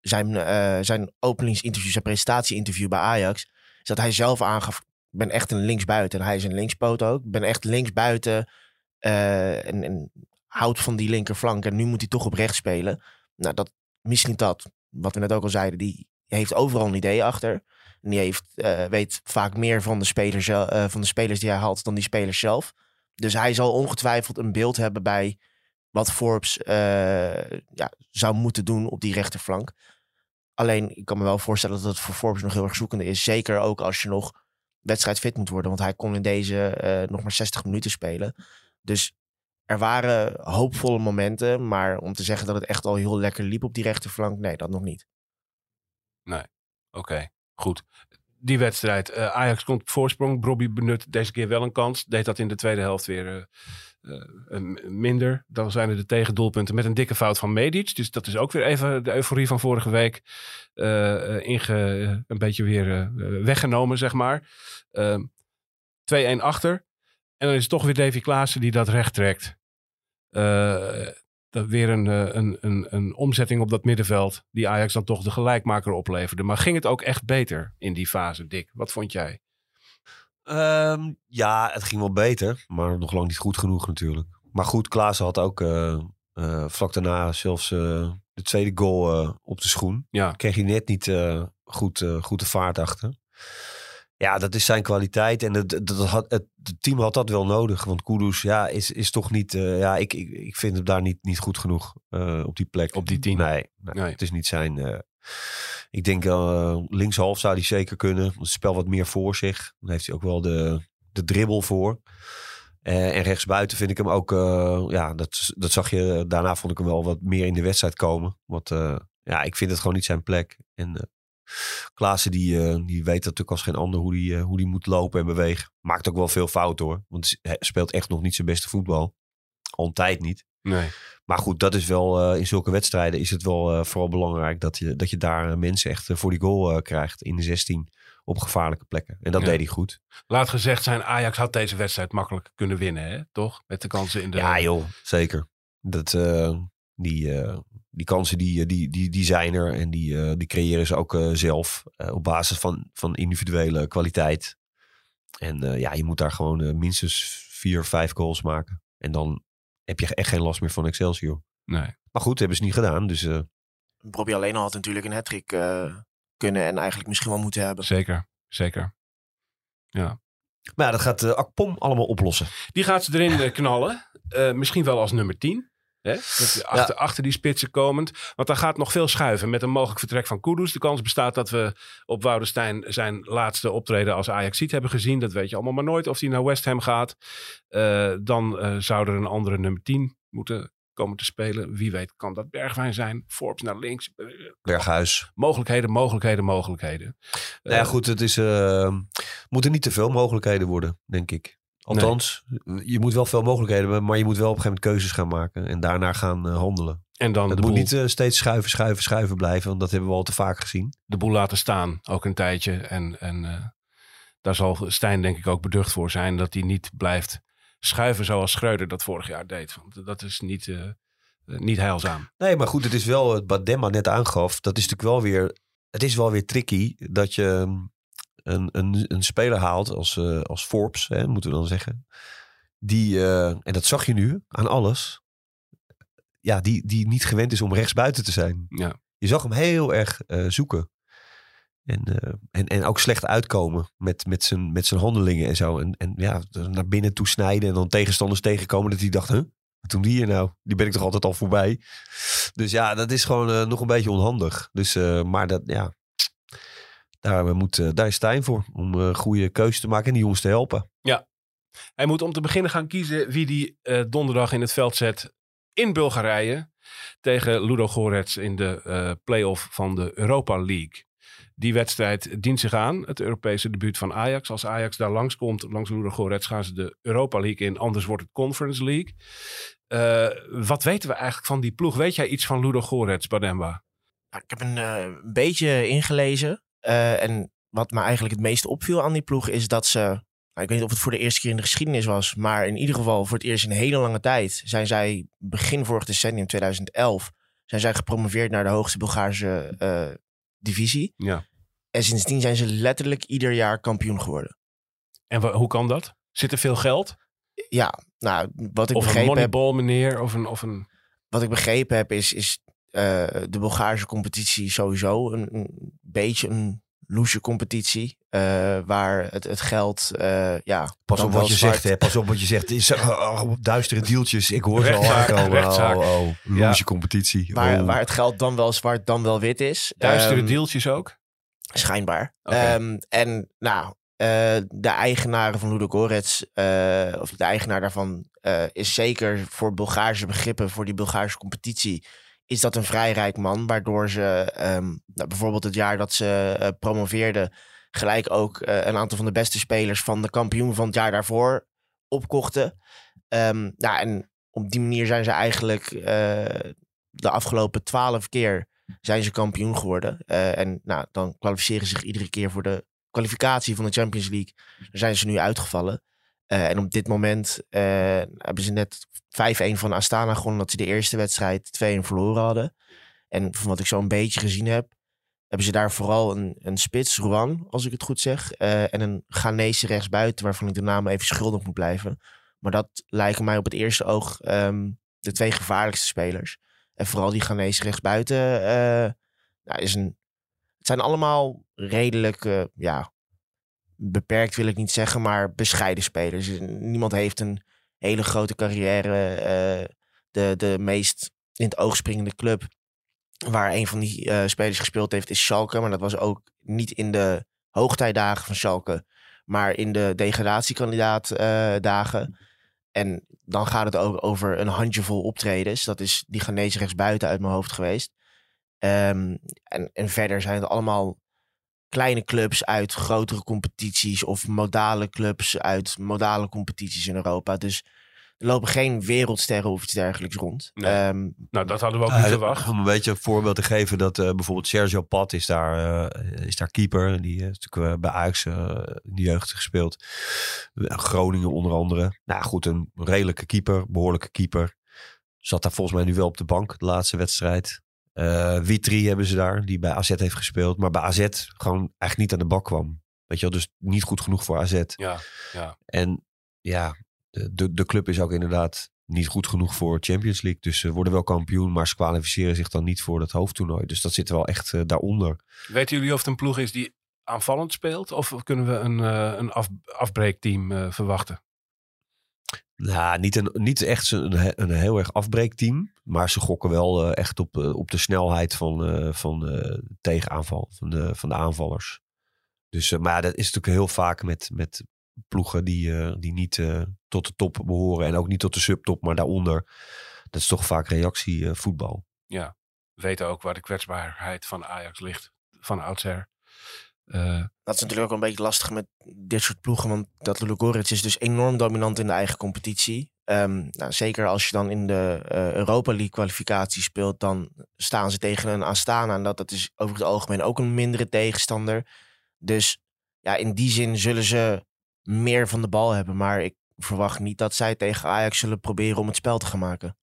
zijn, eh, zijn openingsinterview, zijn presentatieinterview bij Ajax. Is dat hij zelf aangaf, ik ben echt een linksbuiten. En hij is een linkspoot ook. Ik ben echt linksbuiten. eh en, en houdt van die linkerflank. En nu moet hij toch op rechts spelen. Nou, dat misschien dat, wat we net ook al zeiden, die heeft overal een idee achter. Die heeft, eh, weet vaak meer van de, spelers, eh, van de spelers die hij haalt dan die spelers zelf. Dus hij zal ongetwijfeld een beeld hebben bij wat Forbes eh, ja, zou moeten doen op die rechterflank. Alleen, ik kan me wel voorstellen dat het voor Forbes nog heel erg zoekende is. Zeker ook als je nog wedstrijdfit moet worden. Want hij kon in deze nog maar 60 minuten spelen. Dus er waren hoopvolle momenten. Maar om te zeggen dat het echt al heel lekker liep op die rechterflank, nee, dat nog niet. oké, goed. Die wedstrijd, eh, Ajax komt op voorsprong. Brobby benut deze keer wel een kans. Deed dat in de tweede helft weer eh, eh, minder. Dan zijn er de tegendoelpunten met een dikke fout van Medic. Dus dat is ook weer even de euforie van vorige week. inge, een beetje weer weggenomen, zeg maar. Ehm 2-1 achter. En dan is het toch weer Davy Klaassen die dat recht trekt. Dat weer een, eh, een, een, een omzetting op dat middenveld. Die Ajax dan toch de gelijkmaker opleverde. Maar ging het ook echt beter in die fase, Dick? Wat vond jij? Ehm, ja, het ging wel beter, maar nog lang niet goed genoeg natuurlijk. Maar goed, Klaassen had ook eh, eh, vlak daarna zelfs de tweede goal op de schoen. Ja, Kreeg hij net niet goed, goed de vaart achter. Ja, dat is zijn kwaliteit. En het, dat had, het, het team had dat wel nodig. Want Kudus ja, is, is toch niet... eh, ja, ik, ik, ik vind hem daar niet, niet goed genoeg eh, op die plek. Op die tien? Nee, nee, Nee. het is niet zijn... eh, ik denk linkshalf zou hij zeker kunnen. Het spel wat meer voor zich. Dan heeft hij ook wel de, de dribbel voor. En rechtsbuiten vind ik hem ook... Ja, dat, dat zag je... Daarna vond ik hem wel wat meer in de wedstrijd komen. Want ja, ik vind het gewoon niet zijn plek. En Klaassen die, uh, die weet natuurlijk als geen ander hoe die, uh, hoe die moet lopen en bewegen. Maakt ook wel veel fouten hoor. Want hij speelt echt nog niet zijn beste voetbal. Al een tijd niet. Nee. Maar goed, dat is wel uh, in zulke wedstrijden is het wel vooral belangrijk dat je, dat je daar mensen echt voor die goal krijgt in de 16 op gevaarlijke plekken. En dat ja. deed hij goed. Laat gezegd zijn, Ajax had deze wedstrijd makkelijk kunnen winnen, hè? toch? Met de kansen in de. Ja, joh, zeker. Dat, die, die kansen die, die, die, die zijn er en die, uh, die creëren ze ook zelf op basis van, van individuele kwaliteit. En ja, je moet daar gewoon minstens vier, vijf goals maken. En dan heb je echt geen last meer van Excelsior. Nee. Maar goed, hebben ze niet gedaan. Dus, uh... Bobby alleen al had natuurlijk een hattrick uh, kunnen en eigenlijk misschien wel moeten hebben. Zeker, zeker. Ja. Maar ja, dat gaat uh, Akpom allemaal oplossen. Die gaat ze erin knallen. Uh, misschien wel als nummer 10. Hè? Achter, ja. achter die spitsen komend. Want daar gaat nog veel schuiven met een mogelijk vertrek van Kudus. De kans bestaat dat we op Woudenstein zijn laatste optreden als ajax hebben gezien. Dat weet je allemaal maar nooit of hij naar West Ham gaat. Uh, dan uh, zou er een andere nummer 10 moeten komen te spelen. Wie weet kan dat Bergwijn zijn. Forbes naar links. Berghuis. Mogelijkheden, mogelijkheden, mogelijkheden. Nou ja, goed. Het is, uh, moeten niet te veel mogelijkheden worden, denk ik. Althans, je moet wel veel mogelijkheden hebben, maar je moet wel op een gegeven moment keuzes gaan maken. En daarna gaan eh, handelen. En dan Het moet boel, niet eh, steeds schuiven, schuiven, schuiven blijven. Want dat hebben we al te vaak gezien. de boel laten staan, ook een tijdje. En, en eh, daar zal Stijn denk ik ook beducht voor zijn dat hij niet blijft schuiven zoals Schreuder dat vorig jaar deed. Want dat is niet, niet heilzaam. Nee, maar goed, het is wel wat Demma net aangaf. Dat is natuurlijk wel weer. Het is wel weer tricky dat je een, een, een speler haalt als, eh, als Forbes, hè, moeten we dan zeggen. Die, eh, en dat zag je nu aan alles. Ja, die, die niet gewend is om rechtsbuiten te zijn. Ja. Je zag hem heel erg eh, zoeken. En, en, en ook slecht uitkomen met, met, zijn, met zijn handelingen en zo. En, en ja, naar binnen toe snijden en dan tegenstanders tegenkomen dat hij dacht, huh? Wat doen die hier nou? Die ben ik toch altijd al voorbij. Dus ja, dat is gewoon nog een beetje onhandig. Dus, maar dat, ja, daar, moet, eh, daar is Stijn voor. Om eh goede keuzes te maken en die jongens te helpen. Hij moet om te beginnen gaan kiezen wie die eh, donderdag in het veld zet in Bulgarije. Tegen Ludo Gorets in de eh play-off van de Europa League. Die wedstrijd dient zich aan, het Europese debuut van Ajax. Als Ajax daar langskomt, langs Ludo Gorets, gaan ze de Europa League in. Anders wordt het Conference League. Eh, wat weten we eigenlijk van die ploeg? Weet jij iets van Ludo Gorets, Bademba? Nou, ik heb een eh, beetje ingelezen. Eh, en wat me eigenlijk het meest opviel aan die ploeg is dat ze. Nou, ik weet niet of het voor de eerste keer in de geschiedenis was. Maar in ieder geval voor het eerst in een hele lange tijd. Zijn zij begin vorig decennium 2011. Zijn zij gepromoveerd naar de hoogste Bulgaarse eh, divisie. Ja. En sindsdien zijn ze letterlijk ieder jaar kampioen geworden. En hoe kan dat? Zit er veel geld? Ja, nou, wat ik Of een begrepen heb. moneyball meneer? Of een, of een... wat ik begrepen heb, is, is eh, de Bulgaarse competitie sowieso een, een beetje een loesje competitie. eh, waar het, het geld, eh, ja... Pas op wat je zwart- zegt, hè. Pas op wat je zegt. Is, oh, oh, duistere deeltjes. Ik hoor ze al aankomen. Oh, oh, loesje competitie. Waar, oh. waar het geld dan wel zwart, dan wel wit is. Duistere Ehm, deeltjes ook? Schijnbaar. Ehm, en nou, eh, de eigenaren van Ludo Gorets, eh, of de eigenaar daarvan, eh, is zeker voor Bulgaarse begrippen, voor die Bulgaarse competitie, is dat een vrij rijk man. Waardoor ze ehm, nou, bijvoorbeeld het jaar dat ze eh, promoveerden, gelijk ook eh, een aantal van de beste spelers van de kampioen van het jaar daarvoor opkochten. Nou, en op die manier zijn ze eigenlijk eh, de afgelopen twaalf keer zijn ze kampioen geworden. En nou, dan kwalificeren ze zich iedere keer voor de kwalificatie van de Champions League. Daar zijn ze nu uitgevallen. Eh, en op dit moment eh, hebben ze net 5-1 van Astana gewonnen. Dat ze de eerste wedstrijd 2-1 verloren hadden. En van wat ik zo een beetje gezien heb, hebben ze daar vooral een, een spits, Ruan, als ik het goed zeg. eh, en een Ghanese rechtsbuiten, waarvan ik de naam even schuldig moet blijven. Maar dat lijken mij op het eerste oog ehm, de twee gevaarlijkste spelers. En vooral die Ghanese rechtsbuiten eh, nou, is een. Het zijn allemaal redelijk, ja, beperkt wil ik niet zeggen, maar bescheiden spelers. Niemand heeft een hele grote carrière. eh, de, de meest in het oog springende club waar een van die eh, spelers gespeeld heeft is Schalke. Maar dat was ook niet in de hoogtijdagen van Schalke, maar in de degradatiekandidaat eh, dagen. En dan gaat het ook over een handjevol optredens. Dat is die Ghanese rechtsbuiten uit mijn hoofd geweest. Ehm, en, en verder zijn het allemaal kleine clubs uit grotere competities of modale clubs uit modale competities in Europa. Dus er lopen geen wereldsterren of iets dergelijks rond. Nee. Ehm, Nou, dat hadden we ook niet verwacht. Om een beetje een voorbeeld te geven dat eh, bijvoorbeeld Sergio Pat is daar, eh, is daar keeper. Die is natuurlijk eh, bij Ajax in de jeugd gespeeld. Groningen onder andere. Nou goed, een redelijke keeper, behoorlijke keeper. Zat daar volgens mij nu wel op de bank de laatste wedstrijd. Eh Witri hebben ze daar, die bij AZ heeft gespeeld. Maar bij AZ gewoon eigenlijk niet aan de bak kwam. Weet je wel, dus niet goed genoeg voor AZ. Ja, ja. En ja, de, de, club is ook inderdaad niet goed genoeg voor Champions League. Dus ze worden wel kampioen, maar ze kwalificeren zich dan niet voor dat hoofdtoernooi. Dus dat zit wel echt eh, daaronder. Weten jullie of het een ploeg is die aanvallend speelt? Of kunnen we een, eh, een af, afbreekteam verwachten? Nou, niet, een, niet echt een, een heel erg afbreekteam. Maar ze gokken wel eh, echt op, eh, op de snelheid van, eh, van de tegenaanval, van de, van de aanvallers. Dus, maar ja, dat is natuurlijk heel vaak met, met ploegen die, die niet tot de top behoren. En ook niet tot de subtop, maar daaronder. Dat is toch vaak reactievoetbal. We weten ook waar de kwetsbaarheid van Ajax ligt. Van oudsher. Eh, Dat is natuurlijk ook een beetje lastig met dit soort ploegen. Want dat is dus enorm dominant in de eigen competitie. Ehm, nou, zeker als je dan in de eh, Europa League kwalificatie speelt, dan staan ze tegen een Astana. En dat, dat is over het algemeen ook een mindere tegenstander. Dus ja, in die zin zullen ze meer van de bal hebben. Maar ik verwacht niet dat zij tegen Ajax zullen proberen om het spel te gaan maken.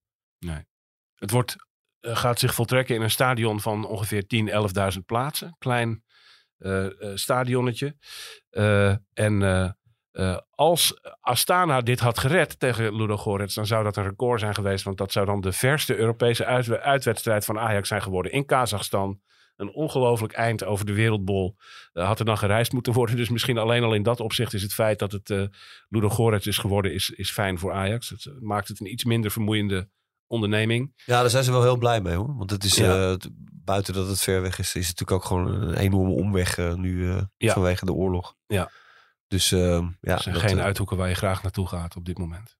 het wordt, eh, gaat zich voltrekken in een stadion van ongeveer 10.000, 11.000 plaatsen. Klein stadionnetje. Eh, en eh, eh, als Astana dit had gered tegen Ludogorets, dan zou dat een record zijn geweest. Want dat zou dan de verste Europese uit- uitwedstrijd van Ajax zijn geworden in Kazachstan. Een ongelooflijk eind over de wereldbol eh, had er dan gereisd moeten worden. Dus misschien alleen al in dat opzicht is het feit dat het eh Ludogorets is geworden, is, is fijn voor Ajax. Het eh, maakt het een iets minder vermoeiende onderneming. Ja, daar zijn ze wel heel blij mee hoor. Want het is, Ja. eh, buiten dat het ver weg is, is het natuurlijk ook gewoon een enorme omweg eh, nu eh, Ja. vanwege de oorlog. Ja. Dus eh, ja, Er zijn dat, geen uithoeken waar je graag naartoe gaat op dit moment.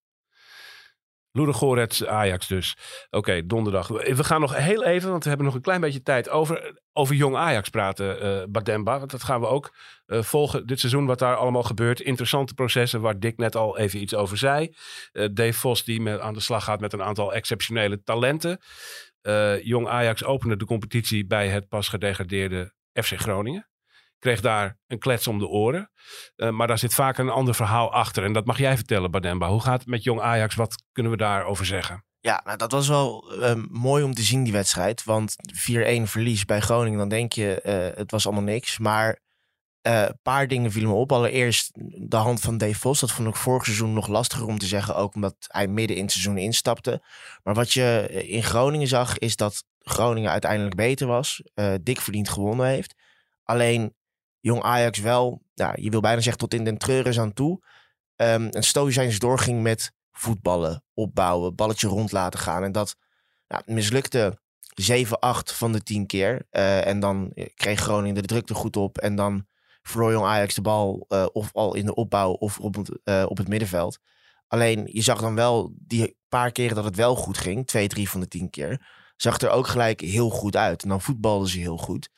Ludogorets, Ajax dus. Oké, donderdag. We gaan nog heel even, want we hebben nog een klein beetje tijd over, over jong Ajax praten, eh Bademba. Want dat gaan we ook eh, volgen dit seizoen, wat daar allemaal gebeurt. Interessante processen waar Dick net al even iets over zei. Eh, Dave Vos die met, aan de slag gaat met een aantal exceptionele talenten. Jong Ajax opende de competitie bij het pas gedegradeerde FC Groningen. Kreeg daar een klets om de oren. Maar daar zit vaak een ander verhaal achter. En dat mag jij vertellen, Bademba. Hoe gaat het met Jong Ajax? Wat kunnen we daarover zeggen? Ja, nou, dat was wel um, mooi om te zien, die wedstrijd. Want 4-1 verlies bij Groningen, dan denk je, uh, het was allemaal niks. Maar een uh, paar dingen vielen me op. Allereerst de hand van Dave Vos. Dat vond ik vorig seizoen nog lastiger om te zeggen. Ook omdat hij midden in het seizoen instapte. Maar wat je in Groningen zag, is dat Groningen uiteindelijk beter was. Uh, dik verdiend gewonnen heeft. Alleen jong Ajax wel, ja, je wil bijna zeggen tot in den treuren aan toe. En stoïcijns doorging met voetballen, opbouwen, balletje rond laten gaan. En dat ja, mislukte 7, 8 van de 10 keer. Uh, en dan kreeg Groningen de druk er goed op. En dan verloor jong Ajax de bal uh, of al in de opbouw of op het, op het middenveld. Alleen je zag dan wel die paar keren dat het wel goed ging, 2, 3 van de 10 keer, zag er ook gelijk heel goed uit. En dan voetbalden ze heel goed.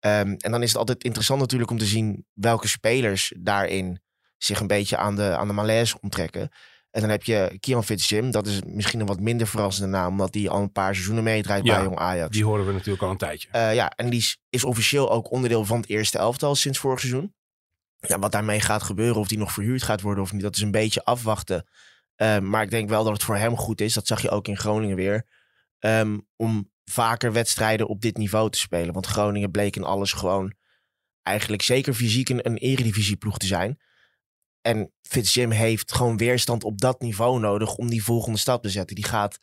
Um, en dan is het altijd interessant natuurlijk om te zien welke spelers daarin zich een beetje aan de, aan de malaise onttrekken. En dan heb je Kieran Fitzjim. Dat is misschien een wat minder verrassende naam. Omdat hij al een paar seizoenen meedraait Ja, bij Jong Ajax. Die horen we natuurlijk al een tijdje. Uh, ja, en die is, is, officieel ook onderdeel van het eerste elftal sinds vorig seizoen. Ja, wat daarmee gaat gebeuren, of die nog verhuurd gaat worden of niet, dat is een beetje afwachten. Uh, maar ik denk wel dat het voor hem goed is. Dat zag je ook in Groningen weer. Um, om vaker wedstrijden op dit niveau te spelen. Want Groningen bleek in alles gewoon eigenlijk zeker fysiek een, een eredivisieploeg te zijn. En Fitzjim heeft gewoon weerstand op dat niveau nodig om die volgende stap te zetten. Die gaat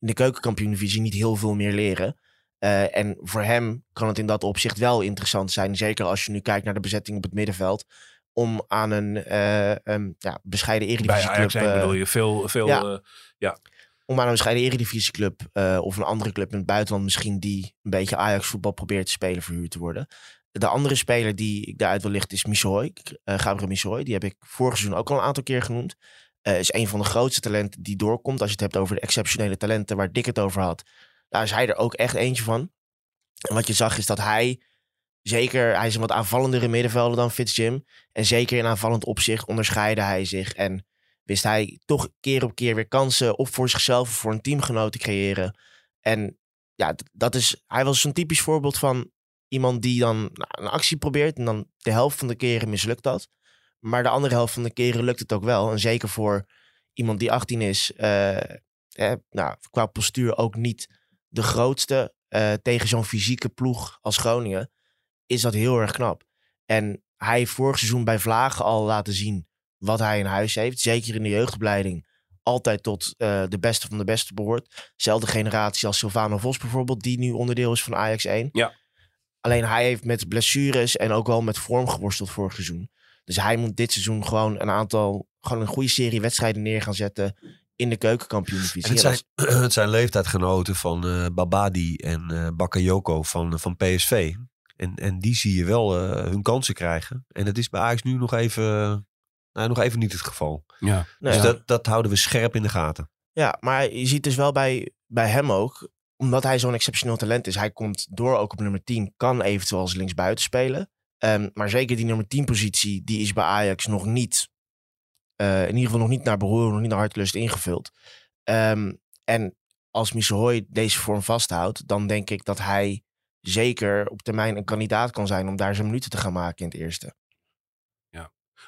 in de keukenkampioen-divisie niet heel veel meer leren. Uh, en voor hem kan het in dat opzicht wel interessant zijn. Zeker als je nu kijkt naar de bezetting op het middenveld. Om aan een uh, um, ja, bescheiden eredivisieclub... Bij Ajax bedoel je veel... veel ja. Ja. Om aan een bescheiden eredivisieclub of een andere club in het buitenland misschien die een beetje Ajax voetbal probeert te spelen verhuurd te worden. De andere speler die ik daaruit wil lichten is Missoy, uh, Gabriel Missoy. Die heb ik vorig seizoen ook al een aantal keer genoemd. Uh, is een van de grootste talenten die doorkomt. Als je het hebt over de exceptionele talenten waar Dick het over had. Daar is hij er ook echt eentje van. En wat je zag is dat hij, zeker, hij is een wat aanvallendere middenvelder dan Fitzjim. En zeker in aanvallend opzicht onderscheidde hij zich. En wist hij toch keer op keer weer kansen of voor zichzelf of voor een teamgenoot te creëren. En ja, dat is, hij was zo'n typisch voorbeeld van iemand die dan nou, een actie probeert en dan de helft van de keren mislukt dat. Maar de andere helft van de keren lukt het ook wel. En zeker voor iemand die 18 is, uh, eh, nou, qua postuur ook niet de grootste uh, tegen zo'n fysieke ploeg als Groningen, is dat heel erg knap. En hij heeft vorig seizoen bij Vlagen al laten zien wat hij in huis heeft. Zeker in de jeugdopleiding. Altijd tot de beste van de beste behoort. Zelfde generatie als Silvano Vos bijvoorbeeld, die nu onderdeel is van Ajax 1. Ja. Alleen hij heeft met blessures en ook wel met vorm geworsteld vorig seizoen. Dus hij moet dit seizoen gewoon een aantal, gewoon een goede serie wedstrijden neer gaan zetten in de keukenkampioen-divisie. Het zijn, het zijn leeftijdgenoten van uh, Babadi en uh, Bakayoko van, van PSV. En, en die zie je wel uh, hun kansen krijgen. En het is bij Ajax nu nog even, nou, nog even niet het geval. Ja. Dus ja. Dat, dat houden we scherp in de gaten. Ja, maar je ziet dus wel bij, bij hem ook, omdat hij zo'n exceptioneel talent is. Hij komt door ook op nummer 10, kan eventueel als linksbuiten spelen. Ehm, maar zeker die nummer 10 positie, die is bij Ajax nog niet, eh, in ieder geval nog niet naar behoren, nog niet naar hartelust ingevuld. Ehm, en als Misselhoy deze vorm vasthoudt, dan denk ik dat hij zeker op termijn een kandidaat kan zijn om daar zijn minuten te gaan maken in het eerste.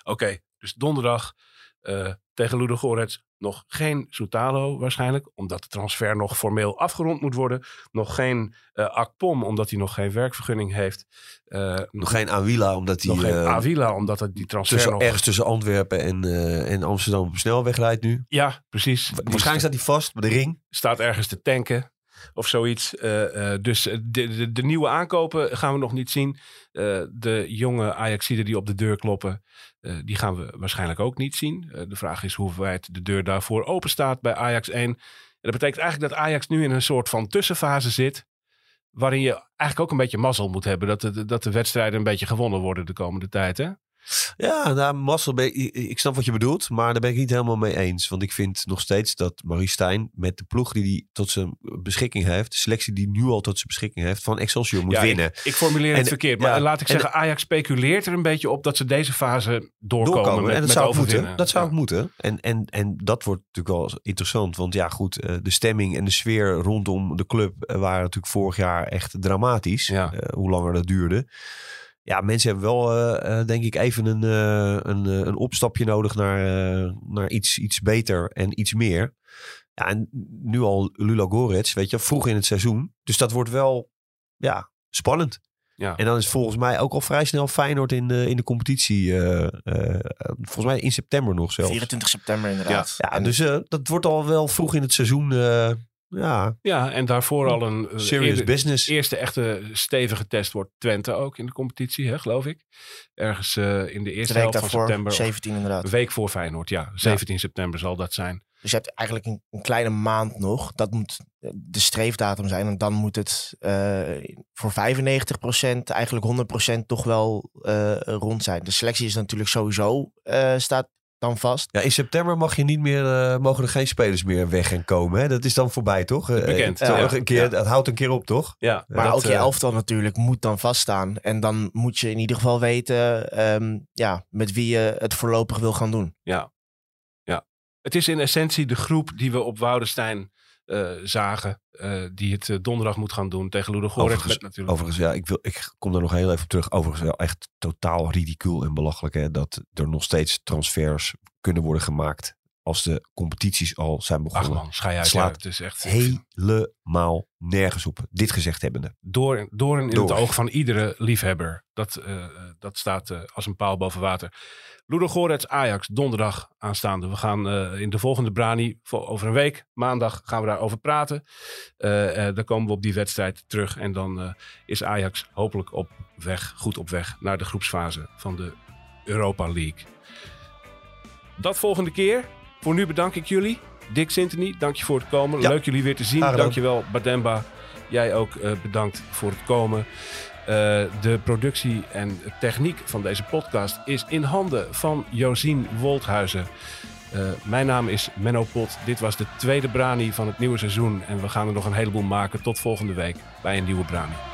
Oké, dus donderdag eh, tegen Ludo Gorets nog geen Soutalo waarschijnlijk. Omdat de transfer nog formeel afgerond moet worden. Nog geen eh Akpom omdat hij nog geen werkvergunning heeft. Eh, Nog geen Awila, omdat hij nog geen eh, Avila omdat het die transfer tussen, nog... ergens tussen Antwerpen en, en Amsterdam op snelweg rijdt nu. Ja, precies. Waarschijnlijk staat hij vast bij de ring. staat ergens te tanken of zoiets. Dus de, de, de nieuwe aankopen gaan we nog niet zien. De jonge Ajaxiden die op de deur kloppen, eh, die gaan we waarschijnlijk ook niet zien. Eh, de vraag is hoe wijd de deur daarvoor open staat bij Ajax 1. En dat betekent eigenlijk dat Ajax nu in een soort van tussenfase zit. Waarin je eigenlijk ook een beetje mazzel moet hebben. Dat de, dat de wedstrijden een beetje gewonnen worden de komende tijd. Hè? Ja, nou, Marcel, ben- ik, ik snap wat je bedoelt, maar daar ben ik niet helemaal mee eens. Want ik vind nog steeds dat Marie Stijn met de ploeg die hij tot zijn beschikking heeft, de selectie die nu al tot zijn beschikking heeft, van Excelsior moet Ja, winnen. Ik, ik formuleer het verkeerd. Maar ja, laat ik en- zeggen, Ajax speculeert er een beetje op dat ze deze fase doorkomen. doorkomen. met, en dat met zou ook moeten. Dat zou Ja. ook moeten. En, en, en dat wordt natuurlijk wel interessant. Want ja, goed, eh, de stemming en de sfeer rondom de club eh, waren natuurlijk vorig jaar echt dramatisch. Eh, hoe langer dat duurde. Ja, mensen hebben wel, eh, eh, denk ik, even een, eh, een, een opstapje nodig naar, eh, naar iets, iets beter en iets meer. Ja, en nu al Lula Gorets, weet je, vroeg in het seizoen. Dus dat wordt wel, ja, spannend. Ja. En dan is volgens mij ook al vrij snel Feyenoord in de, in de competitie. eh, eh, volgens mij in september nog zelfs. 24 september inderdaad. Ja, En dus eh, dat wordt al wel vroeg in het seizoen. Ja, Ja, en daarvoor al een serious eerder- business. eerste echte stevige test wordt Twente ook in de competitie, hè, geloof ik. Ergens eh, in de de eerste week helft van september. of 17 inderdaad. Een week voor Feyenoord, ja. 17 september zal dat zijn. Dus je hebt eigenlijk een, een kleine maand nog. Dat moet eh, de streefdatum zijn. En dan moet het eh, voor 95% eigenlijk 100% toch wel eh, rond zijn. De selectie is natuurlijk sowieso eh, staat dan vast. Ja, in september mag je niet meer, eh, mogen er geen spelers meer weg en komen. Hè? Dat is dan voorbij, toch? Eh, Bekend, eh, ja. een keer, Ja. Dat houdt een keer op, toch? Ja, Maar dat, ook je elftal natuurlijk moet dan vaststaan. En dan moet je in ieder geval weten ehm, ja, met wie je het voorlopig wil gaan doen. Ja. ja. Het is in essentie de groep die we op Woudenstein eh, zagen. eh, die het eh, donderdag moet gaan doen tegen Ludo natuurlijk Overigens, ja, ik, wil, ik kom daar nog heel even op terug. Overigens wel echt totaal ridicuul en belachelijk. Hè, dat er nog steeds transfers kunnen worden gemaakt. Als de competities al zijn Ach begonnen. man, schei uit. Slaat ja, het is echt helemaal nergens op. Dit gezegd hebbende. door, door in Door. het oog van iedere liefhebber. Dat, eh, dat staat eh, als een paal boven water. Ludo Gorets Ajax, donderdag aanstaande. We gaan eh, in de volgende Brani, voor over een week, maandag, gaan we daarover praten. Eh, eh, dan komen we op die wedstrijd terug. En dan eh, is Ajax hopelijk op weg, goed op weg naar de groepsfase van de Europa League. Dat volgende keer. Voor nu bedank ik jullie. Dick Sintony, dank je voor het komen. Ja. Leuk jullie weer te zien. Graag gedaan. Dankjewel Bademba. Jij ook eh, bedankt voor het komen. Eh, de productie en techniek van deze podcast is in handen van Josien Wolthuizen. Eh, mijn naam is Menno Pot. Dit was de tweede Brani van het nieuwe seizoen. En we gaan er nog een heleboel maken. Tot volgende week bij een nieuwe Brani.